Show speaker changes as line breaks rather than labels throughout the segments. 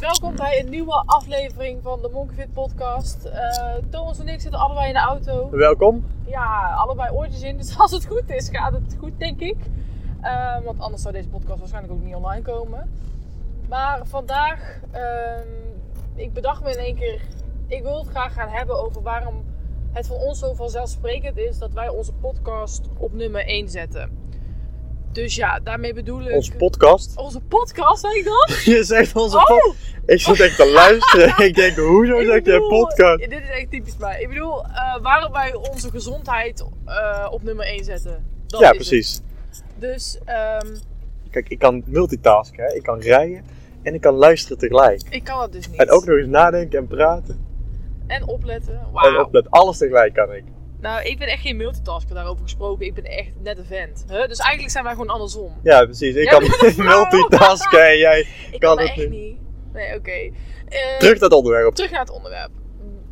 Welkom bij een nieuwe aflevering van de Monkey Fit podcast. Eh, Thomas en ik zitten allebei in de auto.
Welkom.
Ja, allebei oortjes in, dus als het goed is gaat het goed denk ik. Eh, want anders zou deze podcast waarschijnlijk ook niet online komen. Maar vandaag, ehm, ik bedacht me in één keer, ik wil het graag gaan hebben over waarom het voor ons zo vanzelfsprekend is dat wij onze podcast op nummer 1 zetten. Dus ja, daarmee bedoel ik...
Onze podcast.
Onze podcast, zeg ik dat?
Je zegt onze
Oh!
podcast. Ik zit echt te luisteren. ik denk, hoezo
Ik
zeg je
bedoel,
podcast?
Dit is echt typisch mij. Ik bedoel, eh, waarom wij onze gezondheid eh, op nummer 1 zetten. Dat
Ja, precies.
het. Dus ehm,
Kijk, ik kan multitasken. Hè? Ik kan rijden en ik kan luisteren tegelijk.
ik kan dat dus niet.
En ook nog eens nadenken en praten.
En opletten.
En opletten. Alles tegelijk kan ik.
Nou, ik ben echt geen multitasker daarover gesproken. Ik ben echt net een vent. Huh? Dus eigenlijk zijn wij gewoon andersom.
Ja, precies. Ik
Ja,
kan multitasken en jij
Ik
kan
kan
het
echt
niet.
niet. Nee, oké. Eh,
Terug naar het onderwerp.
terug naar het onderwerp.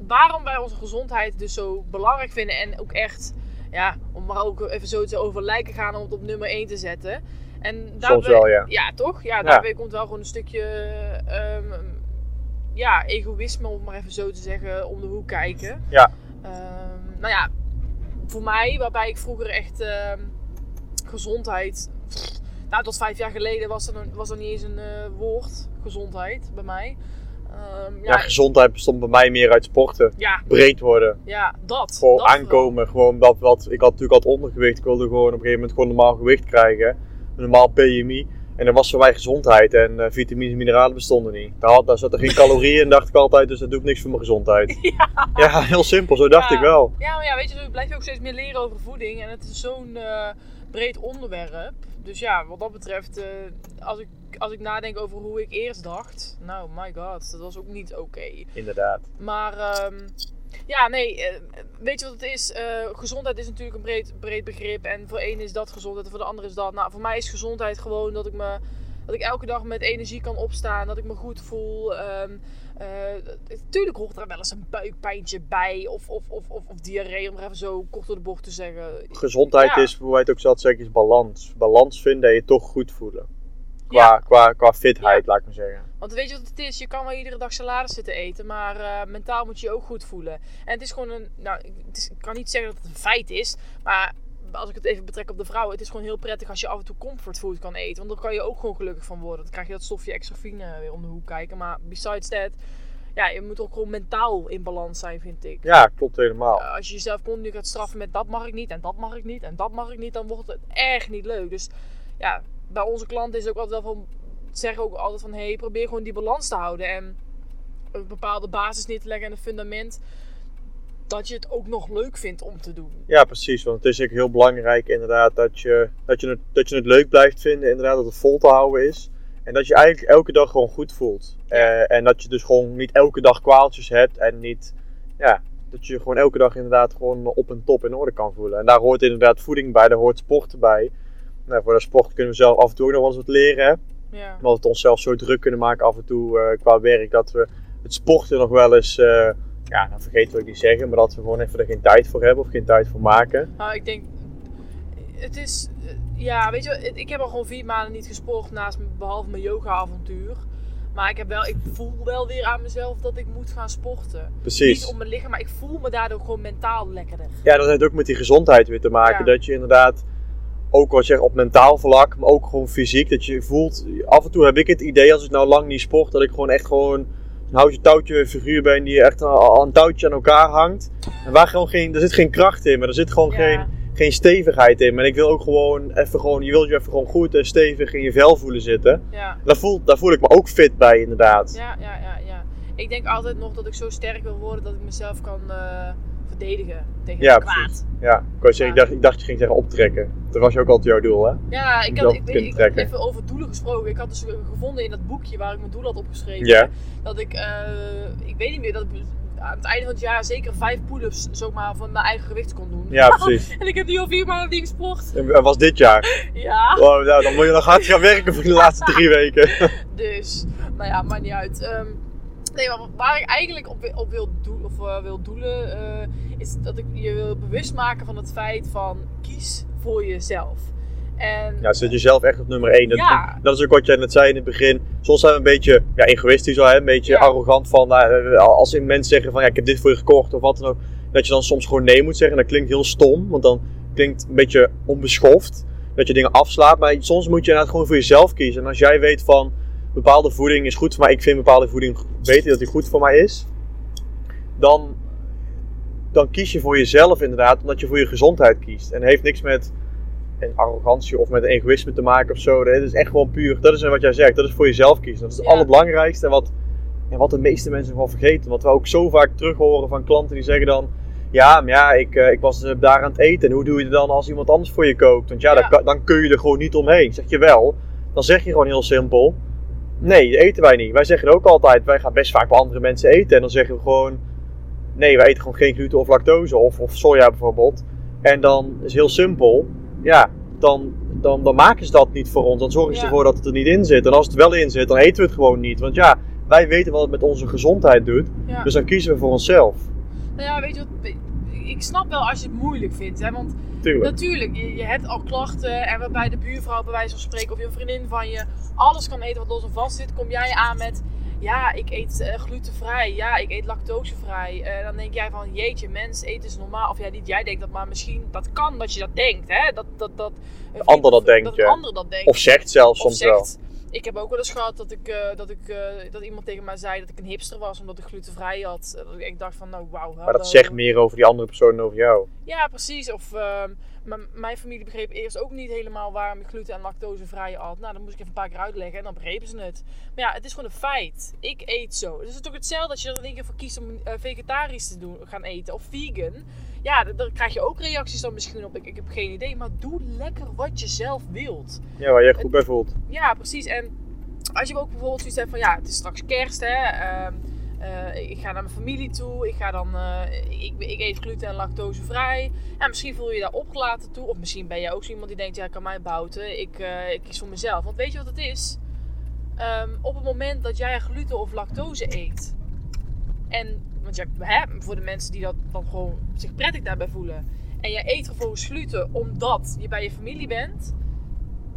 Waarom wij onze gezondheid dus zo belangrijk vinden en ook echt, ja, om maar ook even zo te over lijken gaan om het op nummer 1 te zetten. En daarbij,
wel, ja.
Ja, toch? Ja, daarbij komt wel gewoon een stukje, ehm, ja, egoïsme, om maar even zo te zeggen, om de hoek kijken.
Ja.
Ehm, nou ja, voor mij, waarbij ik vroeger echt ehm, gezondheid. Nou, tot vijf jaar geleden was er, nog- was er niet eens een eh, woord, gezondheid, bij mij. Ehm,
Ja,
ja,
gezondheid bestond bij mij meer uit sporten.
ja,
Breed worden.
ja, dat.
Gewoon
dat
aankomen. Gewoon dat wat. Ik had natuurlijk al ondergewicht. Ik wilde gewoon op een gegeven moment gewoon normaal gewicht krijgen. Een normaal PMI. En dat was voor mij gezondheid. En eh, vitamines en mineralen bestonden niet. Daar, had, daar zat er geen calorieën in, dacht ik altijd. Dus dat doe ik niks voor mijn gezondheid.
Ja.
Ja, heel simpel. Zo dacht
Ja.
ik wel.
Ja, maar ja, weet je, blijf je ook steeds meer leren over voeding. En het is zo'n eh, breed onderwerp. Dus ja, wat dat betreft, eh, als, ik, als ik nadenk over hoe ik eerst dacht. Nou, my god, dat was ook niet oké.
Inderdaad.
Maar ehm, ja, nee, eh, weet je wat het is? Eh, gezondheid is natuurlijk een breed, breed begrip. En voor één is dat gezondheid en voor de ander is dat. Nou, voor mij is gezondheid gewoon dat ik me. Dat ik elke dag met energie kan opstaan, dat ik me goed voel. Ehm tuurlijk hoort er wel eens een buikpijntje bij. Of, of, of, of, of diarree, om er even zo kort door de bocht te zeggen.
Gezondheid
Ja.
is, hoe wij het ook zelf zeggen, is balans. Balans vinden en je toch goed voelen. Qua,
Ja.
qua, qua fitheid, laat ik maar zeggen.
Want weet je wat het is? Je kan wel iedere dag salade zitten eten, maar eh, mentaal moet je je ook goed voelen. En het is gewoon een. Nou, het is, ik kan niet zeggen dat het een feit is, maar als ik het even betrek op de vrouwen, het is gewoon heel prettig als je af en toe comfortfood kan eten. Want dan kan je ook gewoon gelukkig van worden. Dan krijg je dat stofje extrafine weer om de hoek kijken. Maar besides that, ja, je moet ook gewoon mentaal in balans zijn, vind ik.
Ja, klopt helemaal.
Uh, als je jezelf continu gaat straffen met dat mag ik niet en dat mag ik niet en dat mag ik niet, dan wordt het echt niet leuk. Dus ja, bij onze klanten is ook altijd wel van, zeggen ook altijd van, hey, probeer gewoon die balans te houden en een bepaalde basis neer te leggen en een fundament dat je het ook nog leuk vindt om te doen.
Ja, precies. Want het is ook heel belangrijk inderdaad dat je, dat, je het, dat je het leuk blijft vinden. Inderdaad dat het vol te houden is. En dat je eigenlijk elke dag gewoon goed voelt. Eh, en dat je dus gewoon niet elke dag kwaaltjes hebt. En niet, ja, dat je je gewoon elke dag inderdaad gewoon op en top in orde kan voelen. En daar hoort inderdaad voeding bij, daar hoort sport bij. Nou, voor de sport kunnen we zelf af en toe ook nog wel eens wat leren. Hè?
Ja.
Omdat we het onszelf zo druk kunnen maken af en toe eh, qua werk. Dat we het sporten nog wel eens, eh, ja, nou vergeten wil ik niet zeggen. Maar dat we gewoon even er geen tijd voor hebben of geen tijd voor maken.
Nou, ik denk, het is, eh, ja, weet je, ik heb al gewoon vier maanden niet gesport naast, behalve mijn yoga-avontuur. Maar ik, heb wel, ik voel wel weer aan mezelf dat ik moet gaan sporten.
Precies.
Niet op mijn lichaam, maar ik voel me daardoor gewoon mentaal lekkerder.
Ja, dat heeft ook met die gezondheid weer te maken.
Ja.
Dat je inderdaad, ook wat je zegt op mentaal vlak, maar ook gewoon fysiek. Dat je voelt, af en toe heb ik het idee als ik nou lang niet sport, dat ik gewoon echt gewoon een houtje touwtje figuur ben die echt al een touwtje aan elkaar hangt. En waar gewoon geen, er zit geen kracht in, maar er zit gewoon
Ja.
geen, geen stevigheid in. Maar ik wil ook gewoon even gewoon, je wilt je even gewoon goed en stevig in je vel voelen zitten.
Ja,
Daar voel, daar voel ik me ook fit bij inderdaad.
ja, ja, ja, ja. Ik denk altijd nog dat ik zo sterk wil worden dat ik mezelf kan eh, verdedigen tegen
Ja,
het kwaad.
precies. Ja, ik, ik, dacht, ik dacht je ging zeggen optrekken. Dat was je ook altijd jouw doel, hè?
Ja, ik had ik, ik, ik- even over doelen gesproken. Ik had dus gevonden in dat boekje waar ik mijn doel had opgeschreven.
Ja.
Dat ik, eh, ik weet niet meer, dat aan het einde van het jaar zeker vijf pull-ups zomaar van mijn eigen gewicht kon doen.
Ja, precies.
en ik heb nu al vier maanden niet gesport.
En dat was dit jaar.
Ja.
Oh, nou, dan moet je nog hard gaan werken voor de laatste drie weken.
Dus, nou ja, maakt niet uit. Ehm, nee, maar waar ik eigenlijk op, op wil, doel, of, eh, wil doelen, eh, is dat ik je wil bewust maken van het feit van kies voor jezelf. En
Ja, zet jezelf echt op nummer één. Dat,
Ja.
dat is ook wat jij net zei in het begin. Soms zijn we een beetje ja, egoïstisch, al, hè? een beetje
Ja.
arrogant van nou, eh, als mensen zeggen van ja, ik heb dit voor je gekocht of wat dan ook. Dat je dan soms gewoon nee moet zeggen. En dat klinkt heel stom, want dan klinkt een beetje onbeschoft. Dat je dingen afslaat. Maar soms moet je inderdaad gewoon voor jezelf kiezen. En als jij weet van bepaalde voeding is goed voor mij, ik vind bepaalde voeding beter dat die goed voor mij is. Dan, dan kies je voor jezelf inderdaad, omdat je voor je gezondheid kiest. En het heeft niks met een arrogantie of met een egoïsme te maken of zo. Het is echt gewoon puur, dat is wat jij zegt, dat is voor jezelf kiezen. Dat is het
Ja.
allerbelangrijkste en wat, en wat de meeste mensen gewoon vergeten. Wat we ook zo vaak terug horen van klanten die zeggen dan... Ja, maar ja, ik, eh, ik was eh, daar aan het eten. En hoe doe je het dan als iemand anders voor je kookt? Want ja,
Ja.
Dan, dan kun je er gewoon niet omheen. Zeg je wel, dan zeg je gewoon heel simpel... Nee, dat eten wij niet. Wij zeggen ook altijd, wij gaan best vaak bij andere mensen eten. En dan zeggen we gewoon... Nee, wij eten gewoon geen gluten of lactose of, of soja bijvoorbeeld. En dan is heel simpel. Ja, dan, dan, dan maken ze dat niet voor ons. Dan zorgen ze
Ja.
ervoor dat het er niet in zit. En als het wel in zit, dan eten we het gewoon niet. Want ja, wij weten wat het met onze gezondheid doet.
ja.
Dus dan kiezen we voor onszelf.
Nou ja, weet je wat? Ik snap wel als je het moeilijk vindt. Hè? Want
Tuurlijk.
natuurlijk, je, je hebt al klachten. En waarbij de buurvrouw, bij wijze van spreken, of je vriendin van je alles kan eten wat los en vast zit. Kom jij aan met. Ja, ik eet eh, glutenvrij. Ja, ik eet lactosevrij. Eh, dan denk jij van, jeetje, mens, eten is normaal. Of ja, niet jij denkt dat, maar misschien, dat kan dat je dat denkt. Hè? Dat, dat, dat een
ander dat denkt,
Dat
ja.
een ander dat denkt.
Of zegt zelfs soms wel.
Ik heb ook wel eens gehad dat, ik, eh, dat, ik, eh, dat iemand tegen mij zei dat ik een hipster was omdat ik glutenvrij had. Eh, dat ik dacht van, nou wauw.
Maar dat zegt meer over die andere persoon dan over jou.
Ja, precies. Of ehm, mijn familie begreep eerst ook niet helemaal waarom ik gluten- en lactosevrij had. Nou, dan moest ik even een paar keer uitleggen en dan begrepen ze het. Maar ja, het is gewoon een feit. Ik eet zo. Dus het is toch hetzelfde als je er in één keer voor kiest om eh, vegetarisch te doen, gaan eten of vegan. Ja, daar krijg je ook reacties dan misschien op. Ik, ik heb geen idee. Maar doe lekker wat je zelf wilt.
Ja, waar je goed bij voelt.
Ja, precies. En als je ook bijvoorbeeld zoiets hebt van ja, het is straks kerst hè. ehm, eh, ik ga naar mijn familie toe. Ik ga dan, eh, ik, ik eet gluten en lactosevrij. En misschien voel je je daar opgelaten toe. Of misschien ben je ook zo iemand die denkt, ja, kan mij bouten. Ik, eh, ik kies voor mezelf. Want weet je wat het is? Ehm, op het moment dat jij gluten of lactose eet. En, want je, hè, voor de mensen die dat dan gewoon zich prettig daarbij voelen. En jij eet vervolgens gluten omdat je bij je familie bent.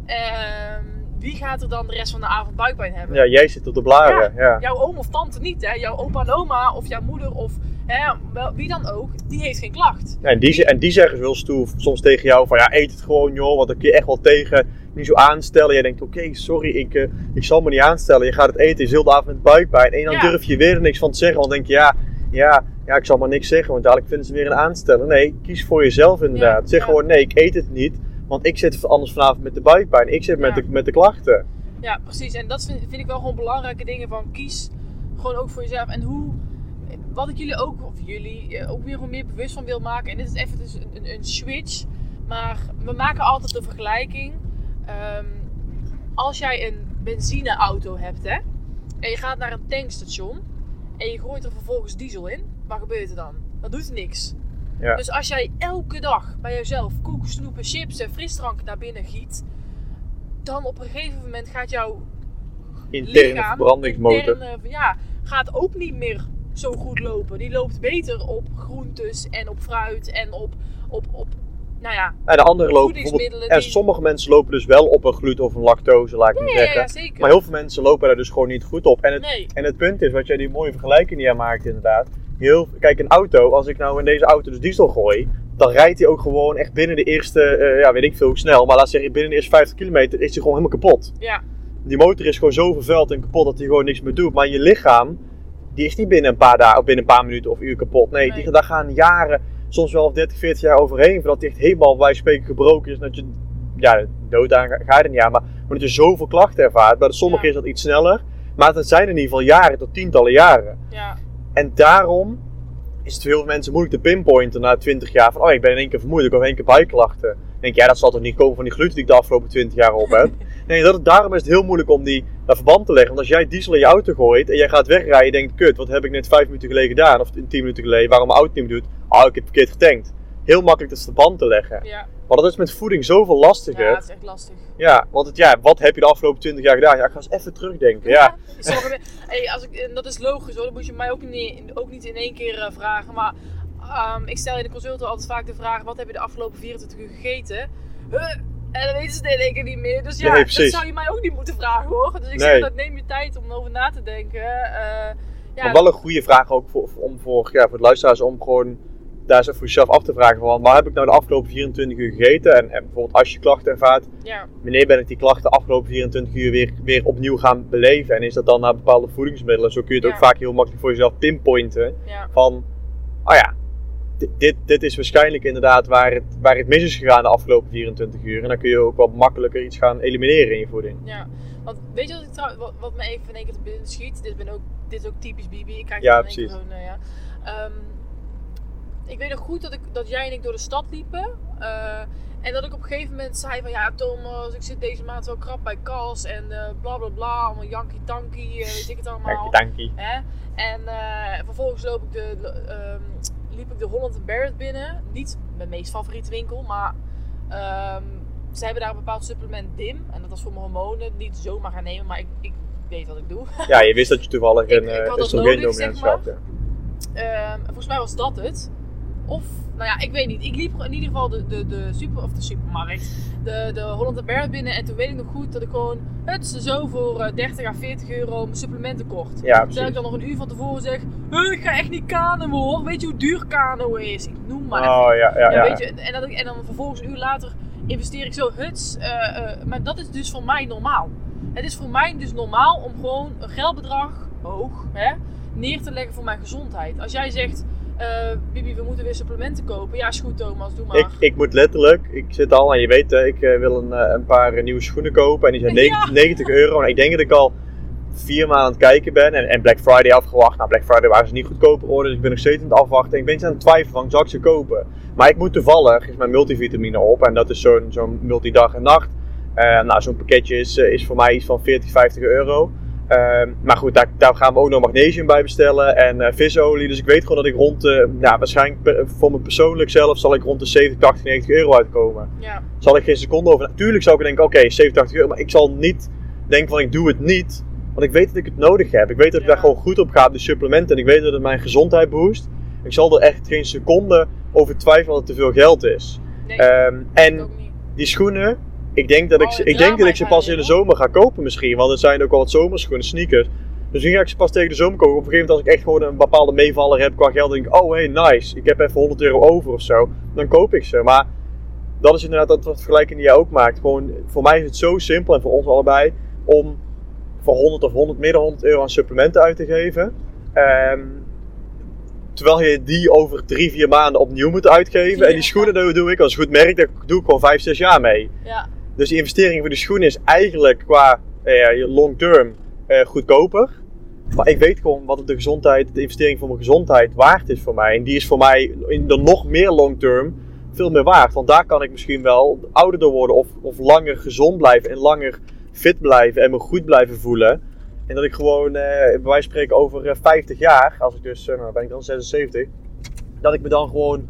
Ehm, wie gaat er dan de rest van de avond buikpijn hebben?
Ja, jij zit op de blaren. Ja.
Jouw oom of tante niet, hè? Jouw opa en oma of jouw moeder of hè, wel, wie dan ook, die heeft geen klacht.
Ja, en, die, en die zeggen ze wel stoer soms tegen jou van ja, eet het gewoon joh, want dan kun je echt wel tegen. Niet zo aanstellen. Jij denkt oké, sorry, ik, eh, ik zal me niet aanstellen. Je gaat het eten, je zult de avond met buikpijn. En dan durf je weer er niks van te zeggen, want dan denk je ja, ja, ja, ik zal maar niks zeggen, want dadelijk vinden ze weer een aanstellen. Nee, kies voor jezelf inderdaad.
Ja,
zeg
ja.
gewoon nee, ik eet het niet, want ik zit anders vanavond met de buikpijn. Ik zit met, de, met de klachten.
Ja, precies. En dat vind, vind ik wel gewoon belangrijke dingen van kies gewoon ook voor jezelf. En hoe, wat ik jullie ook, of jullie, eh, ook weer gewoon meer bewust van wil maken. En dit is even dus een, een, een switch. Maar we maken altijd de vergelijking. Ehm, als jij een benzineauto hebt, hè. En je gaat naar een tankstation. En je gooit er vervolgens diesel in. Wat gebeurt er dan? Dat doet niks.
Ja.
Dus als jij elke dag bij jezelf koeken, snoepen, chips en frisdrank naar binnen giet. Dan op een gegeven moment gaat jouw
Interne
lichaam,
verbrandingsmotor.
interne, ja, gaat ook niet meer zo goed lopen. Die loopt beter op groentes en op fruit en op, op, op nou ja,
En de andere lopen. En
die-
sommige mensen lopen dus wel op een gluten of een lactose, laat ik
ja,
niet
ja,
zeggen.
ja, zeker.
Maar heel veel mensen lopen daar dus gewoon niet goed op. En het,
nee,
en het punt is, wat jij die mooie vergelijking die jij maakt inderdaad. Heel, kijk, een auto, als ik nou in deze auto dus diesel gooi, dan rijdt hij ook gewoon echt binnen de eerste, eh, ja weet ik veel hoe snel, maar laat zeggen binnen de eerste 50 kilometer is hij gewoon helemaal kapot.
ja,
Die motor is gewoon zo vervuild en kapot dat hij gewoon niks meer doet. Maar je lichaam, die is niet binnen een paar dagen of binnen een paar minuten of uur kapot. Nee,
Nee.
Die, daar gaan jaren, soms wel 30, 40 jaar overheen voordat hij echt helemaal bij spreken gebroken is. Dat je, ja, dood aan ga je er niet aan, maar, maar dat je zoveel klachten ervaart. Bij de sommigen
Ja.
is dat iets sneller, maar het zijn in ieder geval jaren tot tientallen jaren.
ja,
En daarom is het voor heel veel mensen moeilijk te pinpointen na 20 jaar van, oh ik ben in één keer vermoeid, ik heb in één keer buikklachten. Dan denk je, ja dat zal toch niet komen van die gluten die ik de afgelopen 20 jaar op heb. Nee, dat, daarom is het heel moeilijk om die, dat verband te leggen. Want als jij diesel in je auto gooit en jij gaat wegrijden, je denkt, kut, wat heb ik net vijf minuten geleden gedaan? Of tien minuten geleden, waarom mijn auto niet meer doet? Oh, ik heb verkeerd getankt. Heel makkelijk dat verband te leggen.
Ja,
Maar dat is met voeding zoveel lastiger.
ja,
Ja,
het is echt lastig.
want het, ja, wat heb je de afgelopen 20 jaar gedaan? Ja, ik ga eens even terugdenken. Ja,
hey, als ik, en dat is logisch hoor, dat moet je mij ook niet, ook niet in één keer eh, vragen. Maar ehm, ik stel in de consult altijd vaak de vraag: wat heb je de afgelopen 24 uur gegeten? Huh? En dan weten ze het in één keer niet meer. Dus ja,
Nee,
dat zou je mij ook niet moeten vragen hoor. Dus ik
Nee.
zeg dat neem je tijd om erover na te denken. Eh, ja,
Maar wel een goede vraag ook voor- om voor, ja, voor de luisteraars om gewoon daar eens voor jezelf af te vragen van waar heb ik nou de afgelopen 24 uur gegeten? En, en bijvoorbeeld als je klachten ervaart,
ja,
wanneer ben ik die klachten de afgelopen 24 uur weer, weer opnieuw gaan beleven? En is dat dan naar bepaalde voedingsmiddelen? Zo kun je het
Ja.
ook vaak heel makkelijk voor jezelf pinpointen
ja,
van, oh ja, dit, dit, is waarschijnlijk inderdaad waar het, waar het mis is gegaan de afgelopen 24 uur. En dan kun je ook wat makkelijker iets gaan elimineren in je voeding.
ja. Want weet je wat, ik trouw, wat, wat me even in één keer te binnen schiet? Dit, ben ook, dit is ook typisch Bibi. Ik krijg
Ja, precies.
eh, ja. Ehm, ik weet nog goed dat, ik, dat jij en ik door de stad liepen. eh, en dat ik op een gegeven moment zei van ja Thomas, ik zit deze maand wel krap bij Kas en eh bla bla bla, allemaal janky tanky, eh, weet ik het allemaal.
Dankie.
Hè? En vervolgens loop ik de, ehm, liep ik de Holland Barrett binnen. Niet mijn meest favoriete winkel, maar ehm, ze hebben daar een bepaald supplement DIM. En dat was voor mijn hormonen. Niet zomaar gaan nemen, maar ik, ik weet wat ik doe.
Ja, je wist dat je toevallig
Ik-
een
ik had
uh,
dat
oestrogeendominant
nodig, zeg
had. ja.
Ehm, en volgens mij was dat het. Of, nou ja, ik weet niet. Ik liep in ieder geval de, de, de, super, of de supermarkt, de, de Holland Barrett binnen. En toen weet ik nog goed dat ik gewoon, het is zo voor eh, 30 à 40 euro mijn supplementen kocht.
Ja,
Terwijl ik dan nog een uur van tevoren zeg, "Huh, ik ga echt niet kanoën hoor. Weet je hoe duur kano is? Ik noem maar even.
Oh ja, ja,
Ja,
ja.
Weet je, en, dat ik, en dan vervolgens een uur later investeer ik zo huts. eh, eh, maar dat is dus voor mij normaal. Het is voor mij dus normaal om gewoon een geldbedrag, hoog, hè, neer te leggen voor mijn gezondheid. Als jij zegt, Bibi, we moeten weer supplementen kopen. Ja, is goed Thomas, doe maar.
Ik, ik moet letterlijk, ik zit al, en je weet, ik eh, wil een, eh, een paar eh, nieuwe schoenen kopen en die zijn
Ja.
90, 90 euro. En ik denk dat ik al vier maanden aan het kijken ben en, en Black Friday afgewacht. Nou, Black Friday waren ze niet goedkoper geworden, dus ik ben nog steeds aan het afwachten. En ik ben eens aan het twijfelen van, zal ik ze kopen? Maar ik moet toevallig, is mijn multivitamine op en dat is zo'n zo'n multidag en nacht. Eh, nou, zo'n pakketje is, eh, is voor mij iets van 40, 50 euro. Ehm, maar goed, daar, daar gaan we ook nog magnesium bij bestellen en eh, visolie. Dus ik weet gewoon dat ik rond, de, nou, waarschijnlijk per- voor me persoonlijk zelf, zal ik rond de 70, 80, 90 euro uitkomen.
Ja,
Zal ik geen seconde over. Natuurlijk zou ik denken, oké, 70, 80 euro. Maar ik zal niet denken van ik doe het niet. Want ik weet dat ik het nodig heb. Ik weet dat ik
Ja.
daar gewoon goed op ga, de supplementen. En ik weet dat het mijn gezondheid boost. Ik zal er echt geen seconde over twijfelen dat het te veel geld is.
nee,
Ehm, en die schoenen, ik denk dat ik,
Oh,
ze,
het
ik, denk dat ik ze pas in de
er,
zomer ga kopen misschien. Want er zijn ook wel wat zomerschoenen, sneakers. Dus misschien ga ik ze pas tegen de zomer kopen. Op een gegeven moment als ik echt gewoon een bepaalde meevaller heb qua geld. denk ik, oh hey, nice. Ik heb even 100 euro over of zo. Dan koop ik ze. Maar dat is inderdaad dat wat vergelijking die jij ook maakt. Gewoon, voor mij is het zo simpel en voor ons allebei. Om voor 100 of 100, meer dan 100 euro aan supplementen uit te geven. Ehm, terwijl je die over drie, vier maanden opnieuw moet uitgeven. En die schoenen dat doe ik als goed merk, daar doe ik gewoon 5, 6 jaar mee.
Ja,
Dus die investering voor die schoenen is eigenlijk qua eh, long term eh, goedkoper. Maar ik weet gewoon wat de gezondheid, de investering voor mijn gezondheid waard is voor mij. En die is voor mij in de nog meer long term veel meer waard. Want daar kan ik misschien wel ouder door worden of, of langer gezond blijven en langer fit blijven en me goed blijven voelen. En dat ik gewoon, eh, bij wijze van spreken, over eh, 50 jaar, als ik dus, eh, nou ben ik dan 76, dat ik me dan gewoon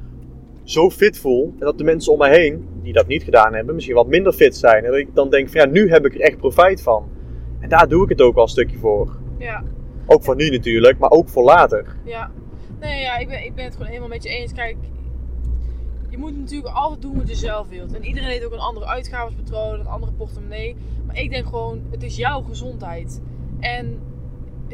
zo fit voel. En dat de mensen om me heen, die dat niet gedaan hebben, misschien wat minder fit zijn. En dat ik dan denk van ja, nu heb ik er echt profijt van. En daar doe ik het ook al een stukje voor.
ja,
Ook voor nu natuurlijk, maar ook voor later.
ja. Nee, ja, ik ben, ik ben het gewoon helemaal met je eens. Kijk, je moet natuurlijk altijd doen wat je zelf wilt. En iedereen heeft ook een andere uitgavenspatroon, een andere portemonnee. Maar ik denk gewoon, het is jouw gezondheid. En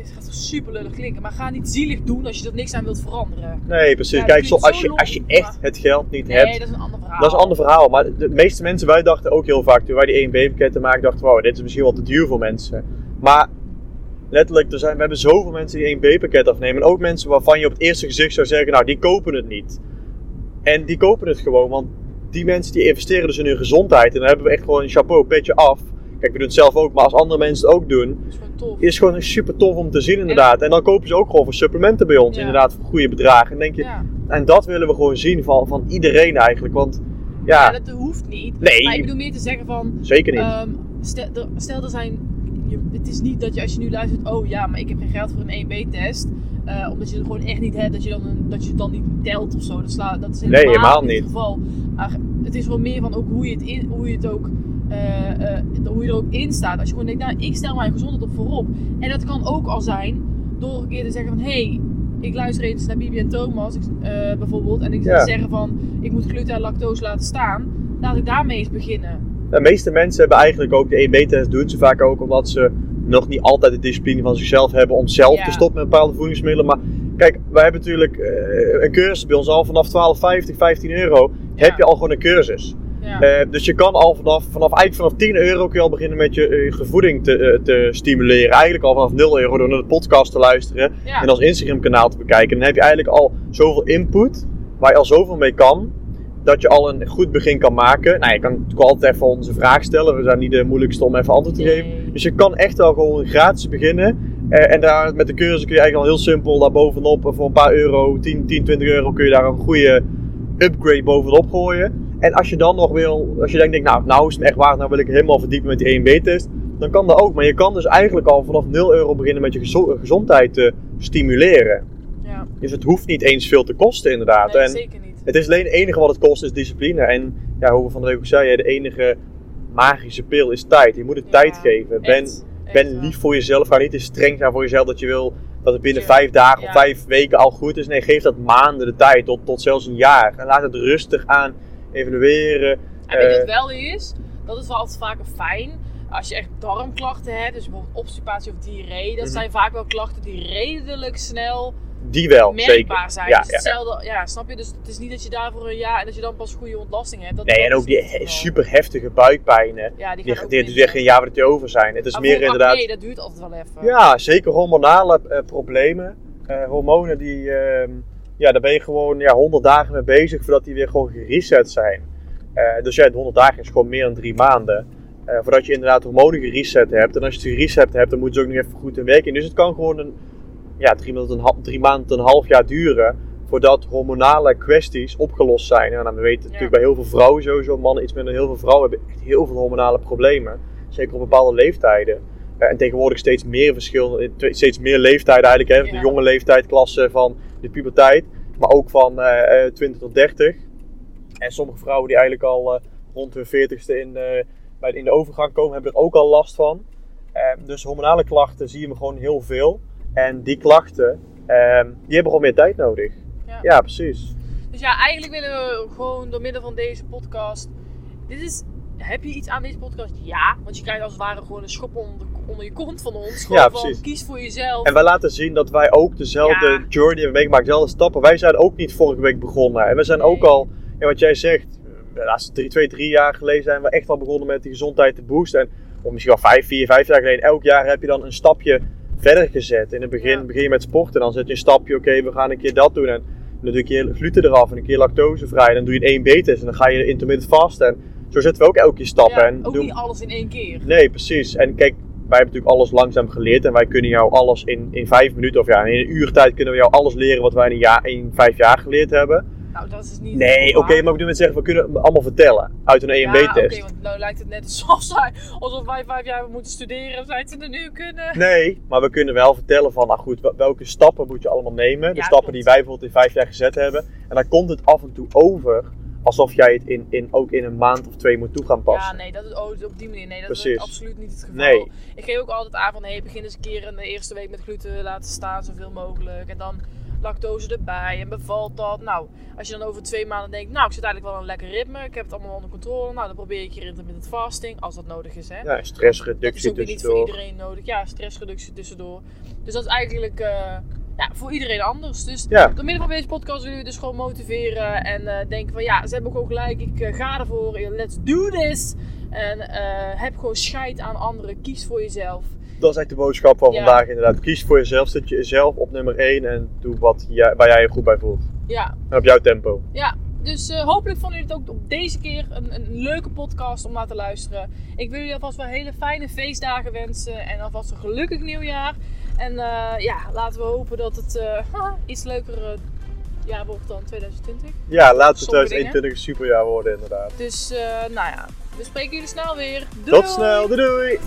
het gaat super lullig klinken, maar ga niet zielig doen als je er niks aan wilt veranderen.
Nee, precies.
Ja,
Kijk, zo, als, je, als je echt het geld niet
Nee,
hebt,
dat is een ander verhaal.
dat is een ander verhaal. Maar de meeste mensen, wij dachten ook heel vaak toen wij die 1B-pakketten maakten, dachten wow, dit is misschien wel te duur voor mensen. Maar letterlijk, er zijn, we hebben zoveel mensen die 1B-pakket afnemen. En ook mensen waarvan je op het eerste gezicht zou zeggen, nou, die kopen het niet. En die kopen het gewoon, want die mensen die investeren dus in hun gezondheid. En dan hebben we echt gewoon een chapeau, petje af. Kijk, we doen het zelf ook, maar als andere mensen het ook doen,
is gewoon tof.
is gewoon super tof om te zien inderdaad. En dan kopen ze ook gewoon voor supplementen bij ons,
Ja.
inderdaad, voor goede bedragen. En denk je,
Ja,
en dat willen we gewoon zien van, van iedereen eigenlijk. Want Ja.
En dat hoeft niet.
Nee.
Maar ik bedoel meer te zeggen van,
Zeker niet.
ehm, stel, er, stel er zijn, je, het is niet dat je als je nu luistert, oh ja, maar ik heb geen geld voor een 1B-test. eh, omdat je het gewoon echt niet hebt, dat je, dan een, dat je het dan niet telt of zo. Dat, sla, dat is helemaal,
helemaal
niet het geval. Maar het is gewoon meer van ook hoe je het, in, hoe je het ook, eh, eh, hoe je er ook in staat. Als je gewoon denkt, nou, ik stel mijn gezondheid op voorop. En dat kan ook al zijn door een keer te zeggen van, hé, hey, ik luister eens naar Bibi en Thomas ik, bijvoorbeeld. En ik
Ja.
zeggen van, ik moet gluten en lactose laten staan. Laat ik daarmee eens beginnen.
De meeste mensen hebben eigenlijk ook de 1B-test, doen ze vaak ook omdat ze nog niet altijd de discipline van zichzelf hebben om zelf
Ja.
te stoppen met bepaalde voedingsmiddelen. Maar kijk, wij hebben natuurlijk eh, een cursus bij ons al vanaf 12,50, 15 euro.
Ja.
Heb je al gewoon een cursus.
Ja.
Eh, dus je kan al vanaf, vanaf, eigenlijk vanaf 10 euro kun je al beginnen met je eh, gevoeding te, te stimuleren. Eigenlijk al vanaf 0 euro door naar de podcast te luisteren
ja.
en ons Instagram kanaal te bekijken. Dan heb je eigenlijk al zoveel input waar je al zoveel mee kan. Dat je al een goed begin kan maken. Nou, je kan natuurlijk altijd even onze vraag stellen. We zijn niet de moeilijkste om even antwoord te geven.
Nee.
Dus je kan echt wel gewoon gratis beginnen. Eh, en daar met de cursus kun je eigenlijk al heel simpel daar bovenop voor een paar euro, 10, 10, 20 euro, kun je daar een goede upgrade bovenop gooien. En als je dan nog wil, als je denkt, nou, nou is het echt waard, nou wil ik helemaal verdiepen met die 1B-test. Dan kan dat ook. Maar je kan dus eigenlijk al vanaf 0 euro beginnen met je gezo- gezondheid te stimuleren.
Ja.
Dus het hoeft niet eens veel te kosten inderdaad.
Nee,
en
zeker niet.
Het is alleen het enige wat het kost is discipline. En ja, hoe we van de week ook zeiden, de enige magische pil is tijd. Je moet het
Ja,
tijd geven. Ben,
Echt,
ben lief voor jezelf. Ga niet te streng zijn voor jezelf dat je wil dat het binnen
Ja.
vijf dagen
Ja.
of vijf weken al goed is. Nee, geef dat maanden de tijd, tot, tot zelfs een jaar. En laat het rustig aan evalueren.
En weet wat
Eh,
wel is? Dat is wel altijd vaker fijn. Als je echt darmklachten hebt, dus bijvoorbeeld obstipatie of diarree, dat
Mhm.
zijn vaak wel klachten die redelijk snel
die wel,
merkbaar
zeker.
zijn.
Ja,
dus hetzelfde, ja, snap je? Dus het is niet dat je daarvoor een jaar en dat je dan pas goede ontlasting hebt. Dat,
Nee,
dat
en ook die he- super heftige buikpijnen.
Ja, die
Die,
gaan
die, die duurt geen jaar die over zijn. Het is
Maar
meer inderdaad...
acne, dat duurt altijd wel even.
Ja, zeker hormonale eh, problemen. Eh, hormonen die, ehm, ja, daar ben je gewoon ja, 100 dagen mee bezig voordat die weer gewoon gereset zijn. Eh, dus ja, de 100 dagen is gewoon meer dan drie maanden. voordat je inderdaad hormonen gereset hebt. En als je ze gereset hebt, dan moet ze ook nog even goed in werking. Dus het kan gewoon een, ja, drie, maanden, drie maanden een half jaar duren voordat hormonale kwesties opgelost zijn. En dan weten we natuurlijk bij heel veel vrouwen sowieso, mannen iets minder, heel veel vrouwen hebben echt heel veel hormonale problemen. Zeker op bepaalde leeftijden. Eh, en tegenwoordig steeds meer verschil, eh, steeds meer leeftijden eigenlijk. Hè?
Ja.
De jonge leeftijdsklasse van de puberteit, maar ook van eh, eh, 20 tot 30. En sommige vrouwen die eigenlijk al eh, rond hun 40ste in, eh, bij, in de overgang komen, hebben er ook al last van. Eh, dus hormonale klachten zie je me gewoon heel veel. En die klachten, eh, die hebben gewoon meer tijd nodig.
Ja.
Ja, precies.
Dus ja, eigenlijk willen we gewoon door middel van deze podcast. Dit is. Heb je iets aan deze podcast? Ja, want je krijgt als het ware gewoon een schop onder, onder je kont van ons. Gewoon
Ja,
van
precies.
kies voor jezelf.
En wij laten zien dat wij ook dezelfde
Ja.
journey hebben meegemaakt, dezelfde stappen. Wij zijn ook niet vorige week begonnen. En we zijn ook al, ja, wat jij zegt, de laatste drie, twee, drie jaar geleden zijn we echt al begonnen met die gezondheid te boosten. En of misschien wel vijf, vier, vijf jaar geleden, elk jaar heb je dan een stapje verder gezet. In het begin
Ja.
begin je met sporten, dan zet je een stapje, oké, we gaan een keer dat doen. En dan doe je een keer gluten eraf en een keer lactosevrij. En dan doe je een 1B-test en dan ga je intermittent vasten. En zo zetten we ook elke keer stappen.
Ja,
en
ook
doen-
niet alles in één keer.
Nee, precies. En kijk, wij hebben natuurlijk alles langzaam geleerd. En wij kunnen jou alles in, in vijf minuten of ja, in een uur tijd kunnen we jou alles leren wat wij in, een jaar, in vijf jaar geleerd hebben.
Nou, dat is niet.
Nee, oké, maar ik bedoel met zeggen, we kunnen het allemaal vertellen uit een
Ja,
EMB-test.
oké, want nou lijkt het net alsof, zij, alsof wij vijf jaar moeten studeren. Zij ze er nu kunnen.
Nee, maar we kunnen wel vertellen van, nou goed, wel- welke stappen moet je allemaal nemen. De
Ja,
stappen
klopt.
die wij bijvoorbeeld in vijf jaar gezet hebben. En dan komt het af en toe over alsof jij het in, in, ook in een maand of twee moet toe gaan passen.
Ja, nee, dat is oh, op die manier. Nee, dat
Precies.
is absoluut niet het geval.
Nee.
Ik geef ook altijd aan van, hey, begin eens een keer in de eerste week met gluten laten staan, zoveel mogelijk. En dan lactose erbij en bevalt dat. Nou, als je dan over twee maanden denkt, nou, ik zit eigenlijk wel een lekker ritme, ik heb het allemaal onder controle. Nou, dan probeer ik hier intermittent fasting, als dat nodig is, hè.
Ja,
Dat is
stressreductie
ook niet voor
tussendoor.
iedereen nodig. Ja, stressreductie tussendoor. Dus dat is eigenlijk eh, ja, voor iedereen anders. Dus
Ja.
door middel van deze podcast willen we dus gewoon motiveren en eh, denken van ja, ze hebben gewoon gelijk, ik eh, ga ervoor, let's do this. En eh, heb gewoon scheid aan anderen, kies voor jezelf.
Dat is echt de boodschap van
Ja.
vandaag inderdaad. Kies voor jezelf, zet jezelf op nummer 1 en doe wat jij, waar jij je goed bij voelt.
Ja,
En op jouw tempo.
ja. Dus eh, hopelijk vonden jullie het ook op deze keer een, een leuke podcast om naar te luisteren. Ik wil jullie alvast wel hele fijne feestdagen wensen en alvast een gelukkig nieuwjaar. En eh, ja, laten we hopen dat het eh, iets leuker jaar wordt dan 2020.
Ja, laten we
Sommige
2021 een superjaar worden inderdaad.
Dus, nou ja, we spreken jullie snel weer. Doei!
Tot snel, doei doei!